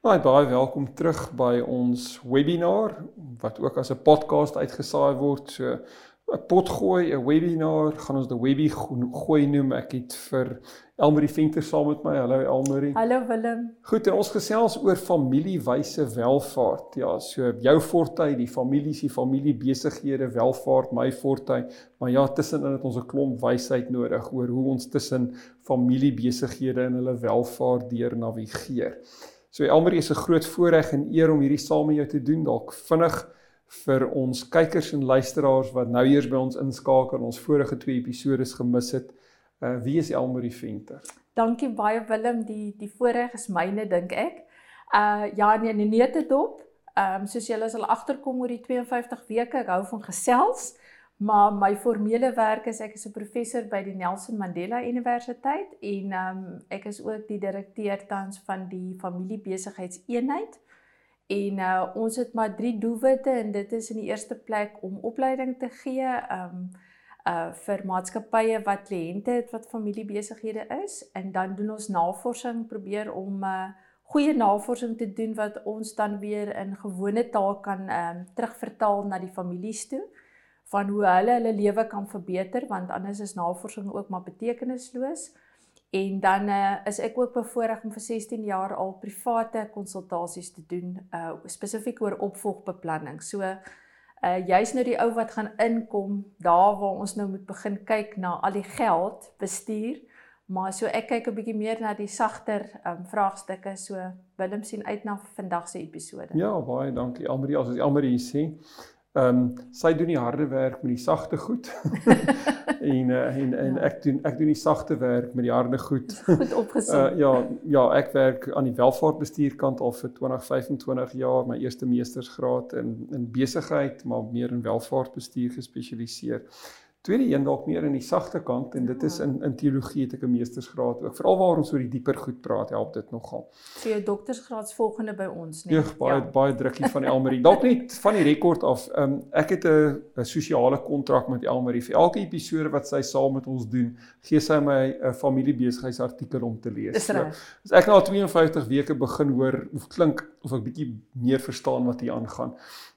Baie baie welkom terug by ons webinar wat ook as 'n podcast uitgesaai word. So 'n potgooi, 'n webinar, gaan ons die webby gooi noem. Ek het vir Elmarie Venter saam met my. Hallo Elmarie. Hallo Willem. Goed, en ons gesels oor familiewyse welvaart. Ja, so jou fortuin, die familie se familie besighede, welvaart, my fortuin. Maar ja, tussenin het ons 'n klomp wysheid nodig oor hoe ons tussen familie besighede en hulle welvaart deur navigeer. So Elmarie is 'n groot voorreg en eer om hierdie saam met jou te doen. Dalk vinnig vir ons kykers en luisteraars wat nou eers by ons inskakel en ons vorige twee episode gemis het. Uh wie is Elmarie Venter? Dankie baie Willem, die die voorreg is myne dink ek. Uh ja nee, nee neete dop. Ehm um, soos julle sal agterkom oor die 52 weke, ek hou van gesels. Maar my formele werk is ek is 'n professor by die Nelson Mandela Universiteit en um, ek is ook die direkteur tans van die familiebesigheidseenheid. En uh ons het maar drie doelwitte en dit is in die eerste plek om opleiding te gee um uh vir maatskappye wat kliënte het wat familiebesighede is en dan doen ons navorsing probeer om uh goeie navorsing te doen wat ons dan weer in gewone taal kan um terugvertaal na die families toe van hoe hulle hulle lewe kan verbeter want anders is navorsing ook maar betekenisloos. En dan uh, is ek ook bevoorreg om vir 16 jaar al private konsultasies te doen uh spesifiek oor opvolgbeplanning. So uh jy's nou die ou wat gaan inkom daar waar ons nou moet begin kyk na al die geld bestuur. Maar so ek kyk 'n bietjie meer na die sagter um vraagstukke. So Willem sien uit na vandag se episode. Ja, baie dankie Almarie. As jy Almarie sê, Ehm um, sy doen die harde werk met die sagte goed. en uh, en en ja. ek doen ek doen die sagte werk met die harde goed. Goed opgesom. Uh, ja, ja, ek werk aan die welvaartbestuurkant al vir 20, 25 jaar, my eerste meestersgraad in in besigheid, maar meer in welvaartbestuur gespesialiseer. Tweede een dalk meer in die sagte kant en dit is ja. in in teologie het ek 'n meestersgraad ook. Veral waar ons oor die dieper goed praat, help dit nogal. Vir jou doktorsgraads volgende by ons, nee. Ja, baie ja. baie drukkie van Elmarie. Dalk net van die rekord af. Um, ek het 'n 'n sosiale kontrak met Elmarie. Vir elke episode wat sy saam met ons doen, gee sy my 'n familiebesigheidsartikel om te lees. Dis reg. So, as ek al 52 weke begin hoor of klink of ek bietjie meer verstaan wat hier aangaan,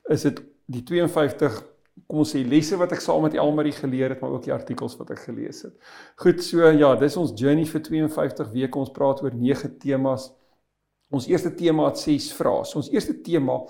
is dit die 52 kom ons sê lesse wat ek saam met Elmarie geleer het, maar ook die artikels wat ek gelees het. Goed, so ja, dis ons journey vir 52 weke. Ons praat oor 9 temas. Ons eerste tema het 6 vrae. So ons eerste tema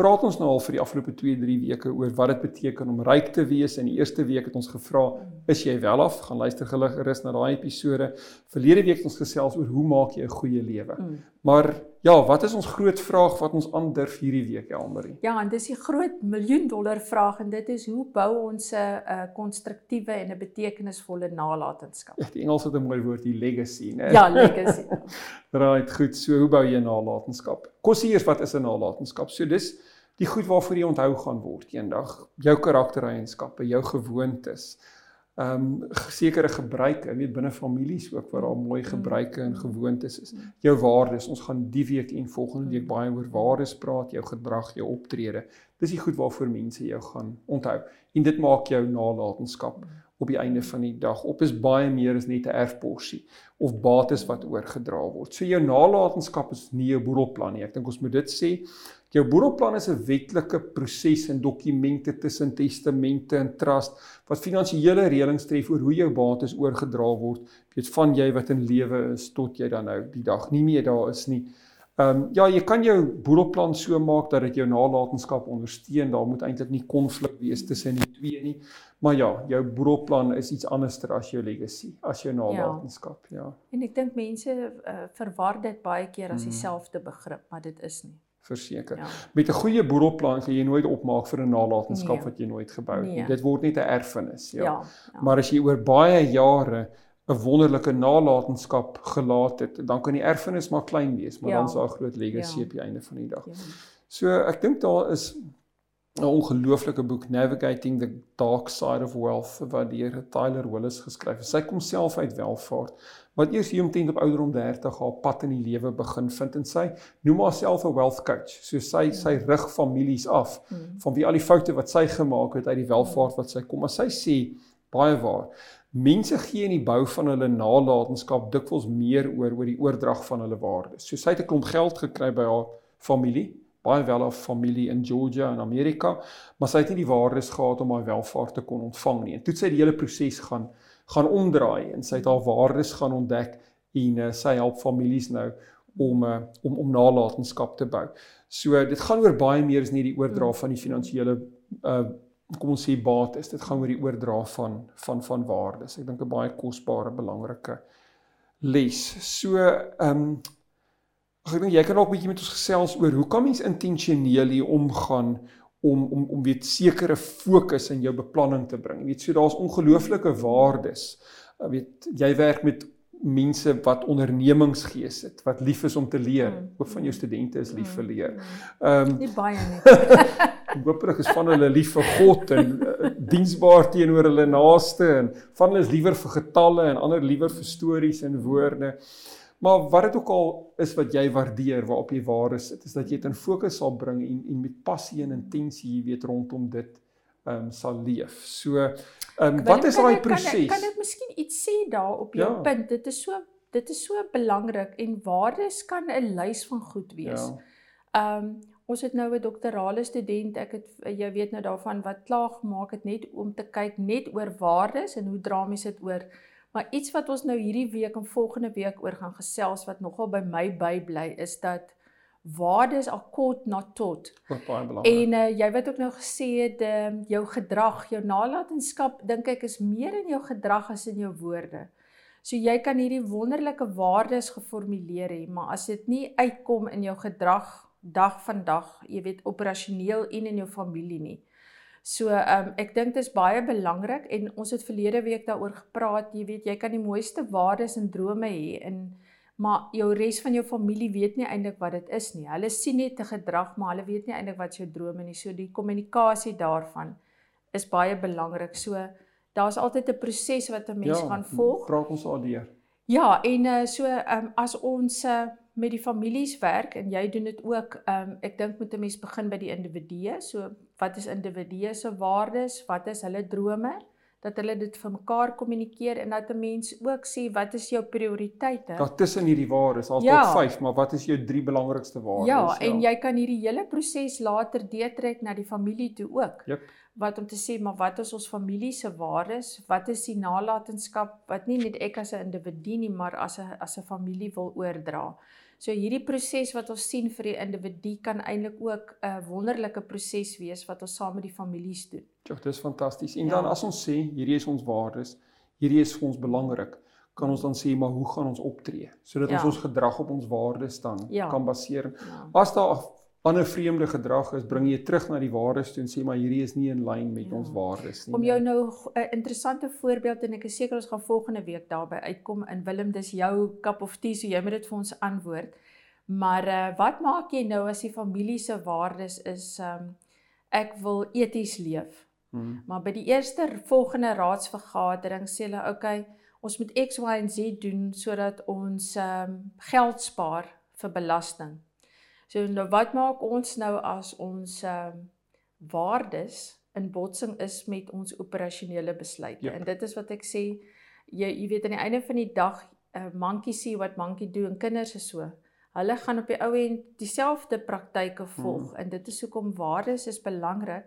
praat ons nou al vir die afgelope 2-3 weke oor wat dit beteken om ryk te wees. In die eerste week het ons gevra, is jy wel af? Gaan luister gerus na daai episode. Verlede week het ons gesels oor hoe maak jy 'n goeie lewe. Mm. Maar ja, wat is ons groot vraag wat ons aandurf hierdie week, Elmarie? Ja, en dis die groot miljoen dollar vraag en dit is hoe bou ons 'n uh, konstruktiewe en 'n betekenisvolle nalatenskap? Ja, die Engels het 'n mooi woord, die legacy, né? Ja, legacy. right, goed. So, hoe bou jy 'n nalatenskap? Kom sien eers wat is 'n nalatenskap? So dis die goed waarvoor jy onthou gaan word eendag, jou karaktereienskappe, jou gewoontes ehm um, sekere gebruike, weet binne families ook waar daar mooi gebruike en gewoontes is. Jou waardes, ons gaan die week en volgende week baie oor waardes praat, jou gedrag, jou optrede. Dis die goed waarvoor mense jou gaan onthou. En dit maak jou nalatenskap op die einde van die dag op is baie meer as net 'n erfporsie of bates wat oorgedra word. So jou nalatenskap is nie 'n boedelplan nie. Ek dink ons moet dit sê. Jou boedelplan is 'n wetlike proses en dokumente tussen testamente en trust wat finansiële reëlings tref oor hoe jou bates oorgedra word, weet van jy wat in lewe is tot jy dan nou die dag nie meer daar is nie. Ehm um, ja, jy kan jou boedelplan so maak dat dit jou nalatenskap ondersteun. Daar moet eintlik nie konflik wees tussen die twee nie. Maar ja, jou boedelplan is iets anderster as jou legacy, as jou nalatenskap, ja. ja. En ek dink mense uh, verwar dit baie keer as mm. dieselfde begrip, maar dit is nie verseker. Ja. Met 'n goeie boedelplan kan jy nooit opmaak vir 'n nalatenskap nee. wat jy nooit gebou het nee. nie. Dit word net 'n erfenis, ja. Ja, ja. Maar as jy oor baie jare 'n wonderlike nalatenskap gelaat het, dan kan die erfenis maar klein wees, maar ja. dan is daar 'n groot legacy ja. op die einde van die dag. Ja. So ek dink daar is 'n ongelooflike boek Navigating the Dark Side of Wealth wat deur Tyler Willis geskryf is. Sy kom self uit welvaart, wat eers hier omtrent op ouderdom 30 haar pad in die lewe begin vind en sy noem haarself 'n wealth coach. So sy sy rig families af van wie al die foute wat sy gemaak het uit die welvaart wat sy kom. Maar sy sê baie waar. Mense gee in die bou van hulle nalatenskap dikwels meer oor oor die oordrag van hulle waardes. So sy het 'n klomp geld gekry by haar familie baie wel af familie in Georgia in Amerika, maar sy het nie die waardes gehad om haar welvaart te kon ontvang nie. En toe sy die hele proses gaan gaan omdraai en sy het haar waardes gaan ontdek en uh, sy help families nou om uh, om om nalatenskap te bou. So dit gaan oor baie meer as net die oordra van die finansiële uh kom ons sê bates. Dit gaan oor die oordra van van van waardes. Ek dink 'n baie kosbare belangrike les. So ehm um, Ag ek dink jy kan ook 'n bietjie met ons gesels oor hoe kan mens intentioneel hier omgaan om om om weet sekere fokus in jou beplanning te bring. Jy weet so daar's ongelooflike waardes. Jy weet jy werk met mense wat ondernemingsgees het, wat lief is om te leer. Mm. Ook van jou studente is lief vir leer. Mm. Ehm um, nie baie nie. Hooplik is van hulle lief vir God en uh, diensbaar teenoor hulle naaste en van hulle is liewer vir getalle en ander liewer vir stories en woorde. Maar wat dit ook al is wat jy waardeer waarop jy ware sit, is dat jy dit in fokus sal bring en en met passie en intensie, jy weet rondom dit ehm um, sal leef. So ehm um, wat is daai proses? Kan ek miskien iets sê daar op jou ja. punt? Dit is so dit is so belangrik en waardes kan 'n lys van goed wees. Ja. Ehm um, ons het nou 'n doktorale student, ek het jy weet nou daarvan wat klaag maak het net om te kyk net oor waardes en hoe dra mens dit oor Maar iets wat ons nou hierdie week en volgende week oor gaan gesels wat nogal by my bybly is dat waardes al kort na tot. Wat baie belangrik. En uh, jy het ook nou gesê uh, ehm, jou gedrag, jou nalatenskap dink ek is meer in jou gedrag as in jou woorde. So jy kan hierdie wonderlike waardes geformuleer hê, maar as dit nie uitkom in jou gedrag dag van dag, jy weet operasioneel en in jou familie nie, So ehm um, ek dink dit is baie belangrik en ons het verlede week daaroor gepraat, jy weet jy kan die mooiste waardes en drome hê en maar jou res van jou familie weet nie eintlik wat dit is nie. Hulle sien net 'n gedrag, maar hulle weet nie eintlik wat jou drome nie. So die kommunikasie daarvan is baie belangrik. So daar's altyd 'n proses wat 'n mens ja, gaan volg. Praat ons daardeur. Ja, en uh, so ehm um, as ons uh, met die families werk en jy doen dit ook. Ehm um, ek dink moet 'n mens begin by die individue. So wat is individue se waardes? Wat is hulle drome? Dat hulle dit vir mekaar kommunikeer en dat 'n mens ook sê wat is jou prioriteite? Daar tussen hierdie waardes, al ja. tot 5, maar wat is jou drie belangrikste waardes? Ja, ja, en jy kan hierdie hele proses later deurtrek na die familie toe ook. Jep wat om te sê maar wat is ons familie se waardes? Wat is die nalatenskap wat nie net ek as 'n individu nie, maar as 'n as 'n familie wil oordra? So hierdie proses wat ons sien vir die individu kan eintlik ook 'n wonderlike proses wees wat ons saam met die families doen. Ja, dit is fantasties. En ja. dan as ons sê hierdie is ons waardes, hierdie is vir ons belangrik, kan ons dan sê maar hoe gaan ons optree sodat ja. ons ons gedrag op ons waardes dan ja. kan baseer. Ja. As daar ander vreemde gedrag is, bring jy terug na die waardes toe en sê maar hierdie is nie in lyn met ja. ons waardes nie. Om jou nou 'n interessante voorbeeld en ek is seker ons gaan volgende week daarby uitkom in Willem dis jou cup of tea so jy moet dit vir ons antwoord. Maar uh, wat maak jy nou as die familie se waardes is um ek wil eties leef. Hmm. Maar by die eerste volgende raadsvergadering sê hulle okay, ons moet X Y en Z doen sodat ons um geld spaar vir belasting. So nou wat maak ons nou as ons ehm uh, waardes in botsing is met ons operasionele besluite. Ja. En dit is wat ek sê jy jy weet aan die einde van die dag 'n uh, eh, mankie sê wat mankie doen en kinders is so. Hulle gaan op die ou end dieselfde praktyke volg hmm. en dit is hoekom waardes is belangrik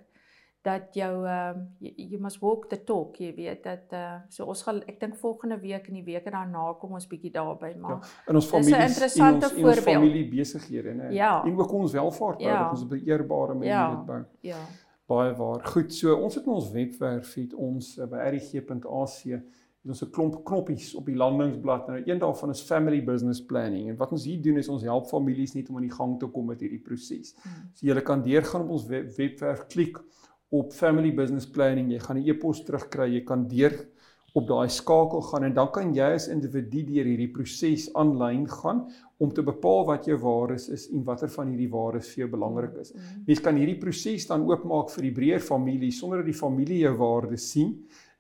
dat jou ehm uh, you, you must walk the talk jy weet dat uh, so ons gaan ek dink volgende week en die weke daarna kom ons bietjie daarby maar ja, in ons familie is 'n interessante in ons, voorbeeld in ons familie besighede nê ja. en ook ons welvaart bou ja. ons beëerbare manier ja. dit bou ja baie waar goed so ons het ons webwerf het ons uh, by rg.ac het ons 'n klomp knoppies op die landingsblad en een daarvan is family business planning en wat ons hier doen is ons help families net om aan die gang te kom met hierdie proses hmm. so jy kan deurgaan op ons web, webwerf klik op family business planning, jy gaan 'n e-pos terugkry, jy kan deur op daai skakel gaan en dan kan jy as individu deur hierdie proses aanlyn gaan om te bepaal wat jou waardes is en watter van hierdie waardes vir jou belangrik is. Mm. Mens kan hierdie proses dan oopmaak vir die breër familie sonder dat die familie jou waardes sien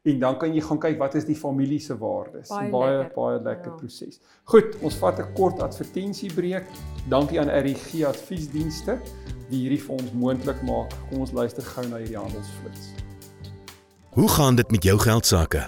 en dan kan jy gaan kyk wat is die familie se waardes. Baie baie lekker. baie lekker Ja. proses. Goed, ons vat 'n kort advertensiebreek. Dankie aan RGG Adviesdienste wie hierdie vir ons moontlik maak. Kom ons luister gou na hierdie handelsflits. Hoe gaan dit met jou geld sake?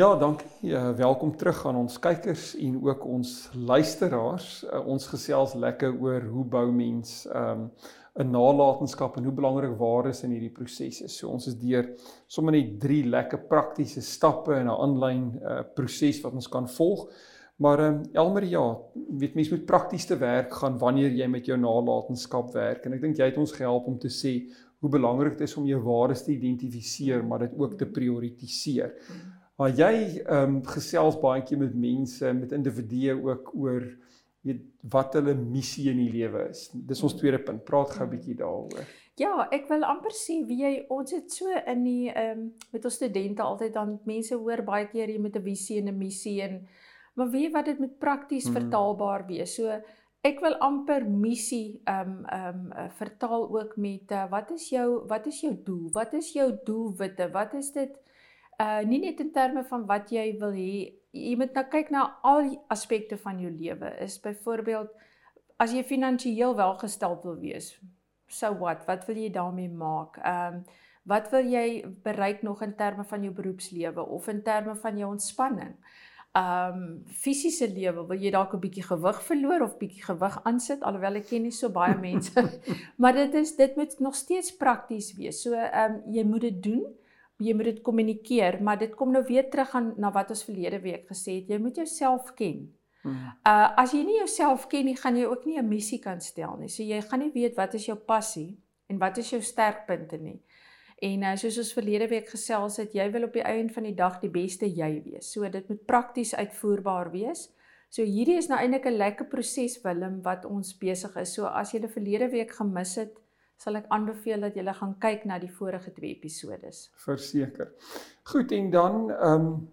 Ja, dankie. Uh, welkom terug aan ons kykers en ook ons luisteraars. Uh, ons gesels lekker oor hoe bou mens um 'n nalatenskap en hoe belangrik waardes in hierdie proses is. So ons is deur sommer net drie lekker praktiese stappe in 'n aanlyn uh, proses wat ons kan volg. Maar um, Elmer ja, weet mens moet prakties te werk gaan wanneer jy met jou nalatenskap werk en ek dink jy het ons gehelp om te sê hoe belangrik dit is om jou waardes te identifiseer maar dit ook te prioritiseer. Maar jy ehm um, gesels baie keer met mense, met individue ook oor weet wat hulle missie in die lewe is. Dis ons tweede punt. Praat gou 'n bietjie daaroor. Ja, ek wil amper sê wie jy ons het so in die ehm um, met ons studente altyd dan mense hoor baie keer jy met 'n visie en 'n missie en maar weet wat dit moet prakties Mm. vertaalbaar wees. So ek wil amper missie ehm um, ehm um, uh, vertaal ook met uh, wat is jou wat is jou doel? Wat is jou doelwitte? Wat is dit uh nie net in terme van wat jy wil hê jy moet nou kyk na al aspekte van jou lewe. Is byvoorbeeld as jy finansiëel welgesteld wil wees, so wat? Wat wil jy daarmee maak? Ehm um, wat wil jy bereik nog in terme van jou beroepslewe of in terme van jou ontspanning? Ehm um, fisiese lewe, wil jy dalk 'n bietjie gewig verloor of bietjie gewig aansit alhoewel ek ken nie so baie mense. maar dit is dit moet nog steeds prakties wees. So ehm um, jy moet dit doen. Jy moet dit kommunikeer, maar dit kom nou weer terug aan na wat ons verlede week gesê het. Jy moet jouself ken. Hmm. Uh as jy nie jouself ken nie, gaan jy ook nie 'n missie kan stel nie. So jy gaan nie weet wat is jou passie en wat is jou sterkpunte nie. En uh, soos ons verlede week gesels het, jy wil op die einde van die dag die beste jy wees. So dit moet prakties uitvoerbaar wees. So hierdie is nou eintlik 'n lekker proses Willem wat ons besig is. So as jy die verlede week gemis het, sal ek aanbeveel dat jy gaan kyk na die vorige twee episodes. Verseker. Goed en dan ehm um,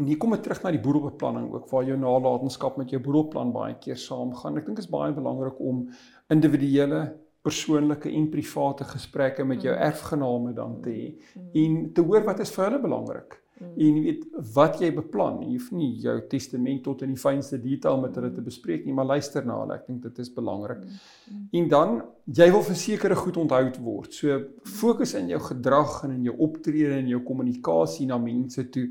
en hier kom ek terug na die boedelbeplanning ook waar jou nalatenskap met jou boedelplan baie keer saamgaan. Ek dink dit is baie belangrik om individuele, persoonlike en private gesprekke met jou Mm. erfgename dan te hê Mm. en te hoor wat is vir hulle belangrik. Mm. En jy weet wat jy beplan. Jy hoef nie jou testament tot in die fynste detail met hulle te bespreek nie, maar luister na hulle. Ek dink dit is belangrik. Mm. En dan jy wil versekerde goed onthou word. So fokus in jou gedrag en in jou optrede en jou kommunikasie na mense toe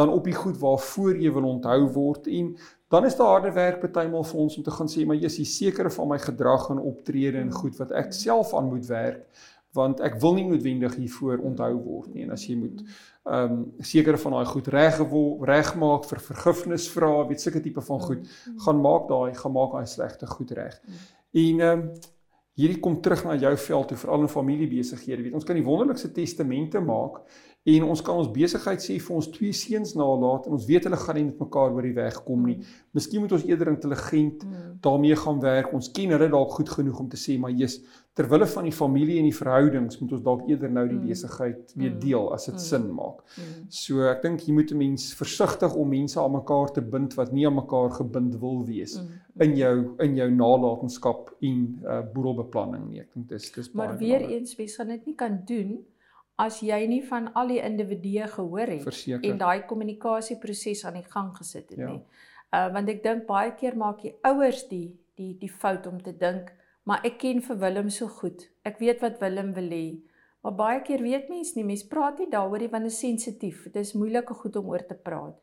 dan op die goed waarvoor jy wil onthou word en dan is daar harde werk partymal vir ons om te gaan sê maar jy's sekere van my gedrag en optrede en goed wat ek self aan moet werk want ek wil nie noodwendig hiervoor onthou word nie en as jy moet ehm um, sekere van daai goed reg regmaak vir vergifnis vra, weet sulke tipe van goed, gaan maak daai gaan maak daai slegte goed reg. En ehm um, hierdie kom terug na jou veld toe veral in familiebesighede. Weet ons kan die wonderlikste testamente maak en ons kan ons besigheid sê vir ons twee seuns nalat en ons weet hulle gaan nie met mekaar oor die weg kom nie. Miskien moet ons eerder intelligent Mm. daarmee gaan werk. Ons ken hulle dalk goed genoeg om te sê maar jy's ter wille van die familie en die verhoudings moet ons dalk eerder nou die Mm. besigheid weer Mm. deel as dit Mm. sin maak. Mm. So ek dink jy moet 'n mens versigtig om mense aan mekaar te bind wat nie aan mekaar gebind wil wees Mm. in jou in jou nalatenskap en uh boedelbeplanning nie. Ek dink dis dis baie Maar weer belangrik. eens, wie gaan dit nie kan doen as jy nie van al die individue gehoor het verseker. en daai kommunikasieproses aan die gang gesit het Ja. nie. Uh want ek dink baie keer maak die ouers die die die fout om te dink, maar ek ken vir Willem so goed. Ek weet wat Willem wil hê. Maar baie keer weet mense nie, mense praat nie daaroor nie want dit is sensitief. Dit is moeilike goed om oor te praat.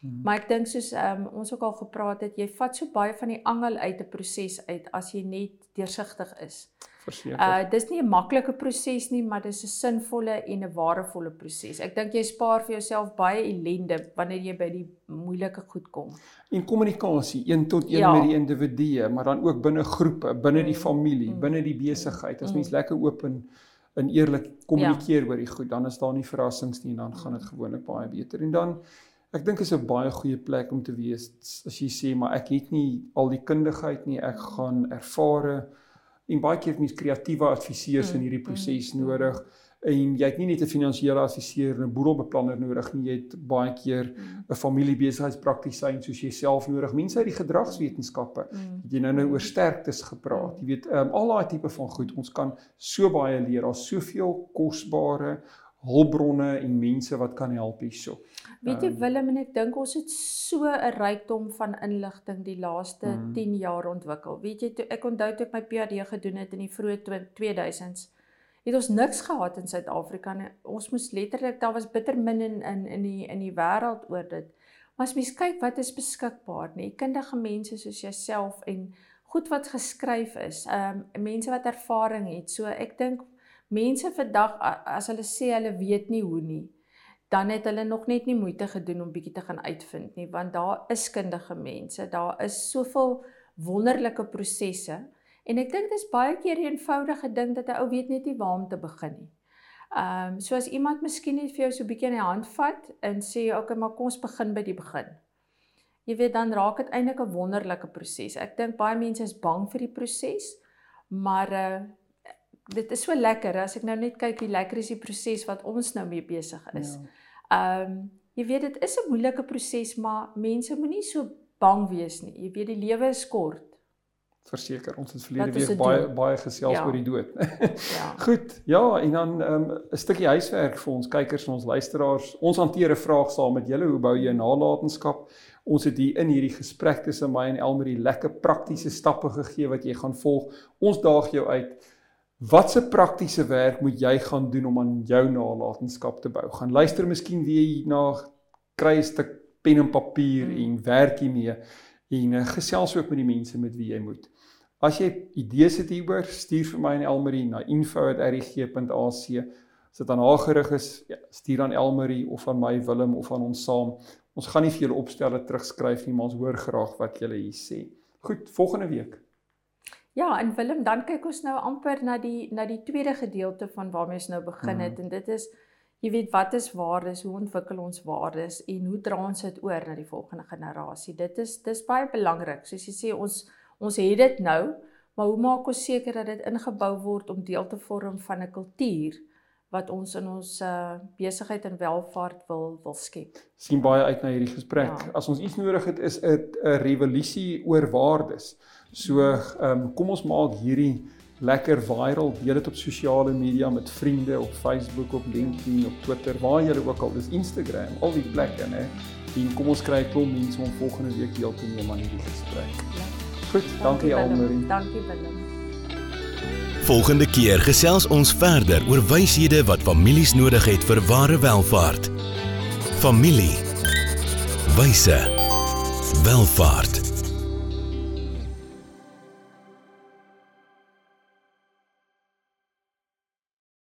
Mhm. Maar ek dink soos um, ons ook al gepraat het, jy vat so baie van die angel uit 'n proses uit as jy net deursigtig is. Verseker. Uh dis nie 'n maklike proses nie, maar dis 'n sinvolle en 'n warevolle proses. Ek dink jy spaar vir jouself baie ellende wanneer jy by die moeilike goed kom. En kommunikasie, een tot een Ja. met die individue, maar dan ook binne groepe, binne die Mm, familie, mm, binne die besigheid. As mm. mens lekker oop en en eerlik kommunikeer oor die goed, dan is daar nie verrassings nie en dan gaan dit gewoonlik baie beter. En dan ek dink is 'n baie goeie plek om te wees as jy sê maar ek het nie al die kundigheid nie, ek gaan ervare en baie keer het mens kreatiewe adviseurs in Mm, hierdie mm, proses mm. nodig. En jy het nie net 'n finansiële adviseur en 'n boedelbeplanner nodig nie, jy het baie keer. 'n familiebesigheidspraktisyn soos jouself nodig. Mense uit die gedragswetenskappe. Mm. Het jy nou nou oor sterktes gepraat. Jy weet, um, al daai tipe van goed. Ons kan so baie leer. Daar's soveel kosbare hulpbronne en mense wat kan help hierso. Weet jy Ehm, Willem en ek dink ons het so 'n rykdom van inligting die laaste Mm. 10 jaar ontwikkel. Weet jy toe ek onthou toe ek my PhD gedoen het in die vroeë twe- 2000s het ons niks gehad in Suid-Afrika nie. Ons moes letterlik daar was bitter min in in in die in die wêreld oor dit. Maar as mens kyk wat is beskikbaar, nê, kundige mense soos jouself en goed wat geskryf is, ehm um, mense wat ervaring het. So ek dink mense vandag as hulle sê hulle weet nie hoe nie, dan het hulle nog net nie moeite gedoen om bietjie te gaan uitvind nie, want daar is kundige mense, daar is soveel wonderlike prosesse en ek dink dit is baie keer 'n eenvoudige ding dat 'n ou weet net nie waar om te begin nie. Ehm um, so as iemand miskien net vir jou so bietjie in die hand vat en sê okay, maar kom ons begin by die begin. Jy weet dan raak dit eintlik 'n wonderlike proses. Ek dink baie mense is bang vir die proses, maar uh dit is so lekker as ek nou net kyk hoe lekker is die proses wat ons nou mee besig is. Ja. Ehm um, jy weet dit is 'n moeilike proses, maar mense moenie so bang wees nie. Jy weet die lewe is kort. Verseker, ons het verlede week baie doen. baie gesels Ja. oor die dood. Ja. Goed. Ja, en dan ehm, 'n um, stukkie huiswerk vir ons kykers en ons luisteraars. Ons hanteer 'n vraag saam met julle, hoe bou jy 'n nalatenskap? Ons het hier in hierdie gesprek tussen my en Elmarie lekker praktiese stappe gegee wat jy gaan volg. Ons daag jou uit. Watse praktiese werk moet jy gaan doen om aan jou nalatenskap te bou? Gaan luister miskien weer hierna, kry 'n stuk pen en papier Mm. en werk hiermee en uh, gesels ook met die mense met wie jy moet. As jy idees het hieroor, stuur vir my en Elmarie na info@rg.ac. As dit aan haar gerig is, ja, stuur aan Elmarie of aan my Willem of aan ons saam. Ons gaan nie vir julle opstelle terugskryf nie, maar ons hoor graag wat julle hier sê. Goed, volgende week. Ja, en Willem, dan kyk ons nou amper na die na die tweede gedeelte van waarmee ons nou begin het Mhm. en dit is jy weet wat is waardes, hoe ontwikkel ons waardes en hoe dra ons dit oor na die volgende generasie. Dit is dis baie belangrik. Soos jy sê ons ons het dit nou, maar hoe maak ons seker dat dit ingebou word om deel te vorm van 'n kultuur wat ons in ons uh, besigheid en welvaart wil wil skep. sien baie uit na hierdie gesprek. Ja. As ons iets nodig het is 'n revolusie oor waardes. So, ehm um, kom ons maak hierdie lekker viral. Deel dit op sosiale media met vriende op Facebook, op LinkedIn, op Twitter, waar jy ook al, dis Instagram, al die plekke, né? En kom ons kry 'n klomp mense om volgende week deel te neem aan hierdie gesprek. Goed, dankie Willem. Almarie. Dankie Willem. Volgende keer gesels ons verder oor wyshede wat families nodig het vir ware welvaart. Familie. Wyse. Welvaart.